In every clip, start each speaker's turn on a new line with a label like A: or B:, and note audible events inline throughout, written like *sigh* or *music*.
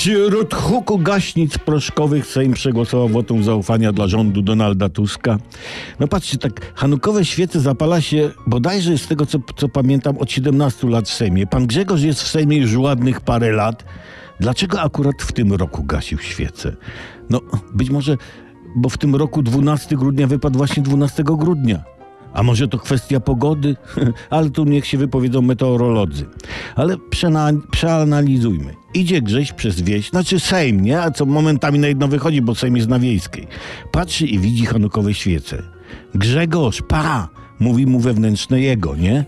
A: Wśród huku gaśnic proszkowych Sejm przegłosował wotum zaufania dla rządu Donalda Tuska. No patrzcie, tak hanukowe świece zapala się bodajże z tego, co, co pamiętam, od 17 lat w Sejmie. Pan Grzegorz jest w Sejmie już ładnych parę lat. Dlaczego akurat w tym roku gasił świece? No, być może, bo w tym roku 12 grudnia wypadł właśnie 12 grudnia. A może to kwestia pogody? *laughs* Ale tu niech się wypowiedzą meteorolodzy. Ale przeanalizujmy. Idzie Grześ przez wieś, znaczy Sejm, nie? A co momentami na jedno wychodzi, bo Sejm jest na wiejskiej. Patrzy i widzi hanukowe świece. Grzegorz, pa! Mówi mu wewnętrzne jego, nie?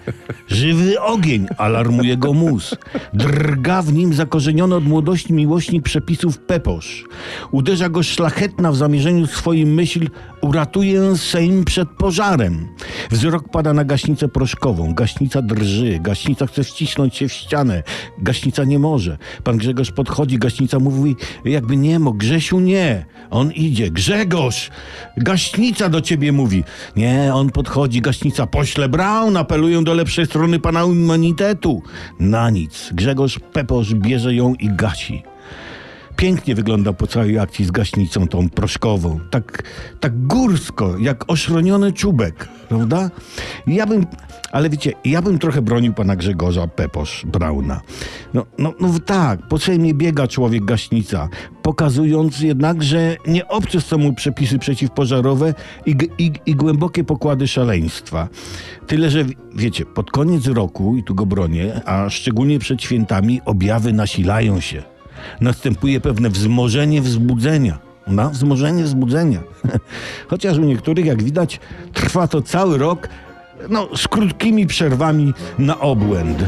A: Żywy ogień, alarmuje go mus. Drga w nim zakorzeniony od młodości miłośnik przepisów Peposz. Uderza go szlachetna w zamierzeniu swoim myśl, uratuje Sejm przed pożarem. Wzrok pada na gaśnicę proszkową. Gaśnica drży, gaśnica chce wcisnąć się w ścianę. Gaśnica nie może. Pan Grzegorz podchodzi, gaśnica mówi, jakby nie mógł. Grzesiu nie. On idzie. Grzegorz! Gaśnica do ciebie mówi. Nie, on podchodzi, gaśnica. Pośle Brown, apelują do lepszej strony pana immunitetu. Na nic. Grzegorz Peposz bierze ją i gasi. Pięknie wygląda po całej akcji z gaśnicą tą proszkową. Tak, tak górsko, jak oszroniony czubek, prawda? Ja bym, ale wiecie, ja bym trochę bronił pana Grzegorza Peposz Brauna. No, no, no tak, po Sejmie biega człowiek gaśnica, pokazując jednak, że nie obce są mu przepisy przeciwpożarowe i, i, i głębokie pokłady szaleństwa. Tyle, że wiecie, pod koniec roku, i tu go bronię, a szczególnie przed świętami, objawy nasilają się następuje pewne wzmożenie wzbudzenia. Na wzmożenie wzbudzenia. *laughs* Chociaż u niektórych, jak widać, trwa to cały rok, no, z krótkimi przerwami na obłęd.